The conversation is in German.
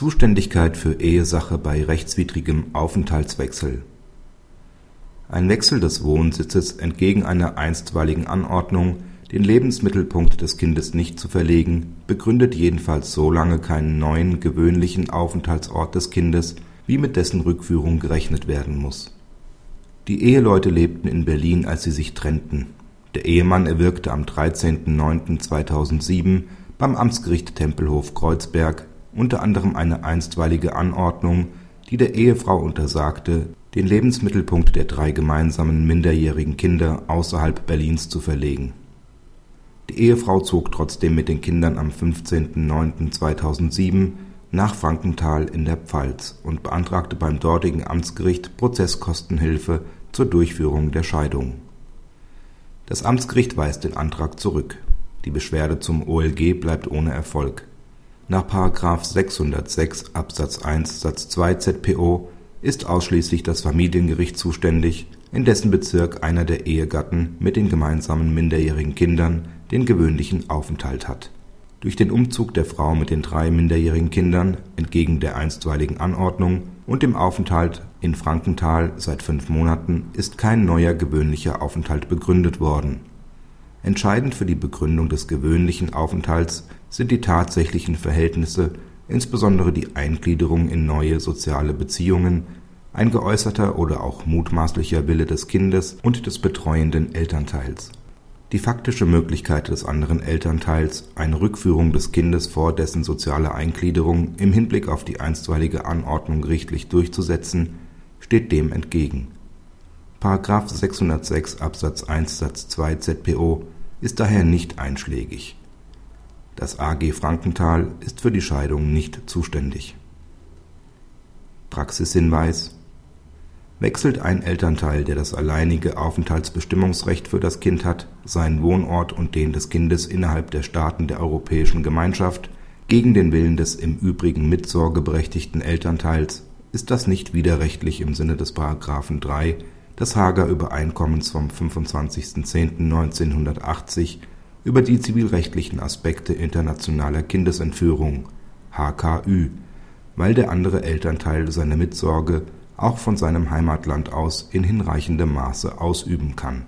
Zuständigkeit für Ehesache bei rechtswidrigem Aufenthaltswechsel Ein Wechsel des Wohnsitzes entgegen einer einstweiligen Anordnung, den Lebensmittelpunkt des Kindes nicht zu verlegen, begründet jedenfalls so lange keinen neuen gewöhnlichen Aufenthaltsort des Kindes, wie mit dessen Rückführung gerechnet werden muss. Die Eheleute lebten in Berlin, als sie sich trennten. Der Ehemann erwirkte am 13.09.2007 beim Amtsgericht Tempelhof-Kreuzberg unter anderem eine einstweilige Anordnung, die der Ehefrau untersagte, den Lebensmittelpunkt der drei gemeinsamen minderjährigen Kinder außerhalb Berlins zu verlegen. Die Ehefrau zog trotzdem mit den Kindern am 15.09.2007 nach Frankenthal in der Pfalz und beantragte beim dortigen Amtsgericht Prozesskostenhilfe zur Durchführung der Scheidung. Das Amtsgericht weist den Antrag zurück. Die Beschwerde zum OLG bleibt ohne Erfolg nach § 606 Absatz 1 Satz 2 ZPO ist ausschließlich das Familiengericht zuständig, in dessen Bezirk einer der Ehegatten mit den gemeinsamen minderjährigen Kindern den gewöhnlichen Aufenthalt hat. Durch den Umzug der Frau mit den drei minderjährigen Kindern entgegen der einstweiligen Anordnung und dem Aufenthalt in Frankenthal seit fünf Monaten ist kein neuer gewöhnlicher Aufenthalt begründet worden Entscheidend für die Begründung des gewöhnlichen Aufenthalts sind die tatsächlichen Verhältnisse, insbesondere die Eingliederung in neue soziale Beziehungen, ein geäußerter oder auch mutmaßlicher Wille des Kindes und des betreuenden Elternteils. Die faktische Möglichkeit des anderen Elternteils, eine Rückführung des Kindes vor dessen soziale Eingliederung im Hinblick auf die einstweilige Anordnung gerichtlich durchzusetzen, steht dem entgegen § 606 Absatz 1 Satz 2 ZPO ist daher nicht einschlägig. Das AG Frankenthal ist für die Scheidung nicht zuständig. Praxishinweis Wechselt ein Elternteil, der das alleinige Aufenthaltsbestimmungsrecht für das Kind hat, seinen Wohnort und den des Kindes innerhalb der Staaten der Europäischen Gemeinschaft gegen den Willen des im Übrigen mitsorgeberechtigten Elternteils, ist das nicht widerrechtlich im Sinne des § 3 des Haager Übereinkommens vom 25.10.1980 über die zivilrechtlichen Aspekte internationaler Kindesentführung (HKÜ), weil der andere Elternteil seine Mitsorge auch von seinem Heimatland aus in hinreichendem Maße ausüben kann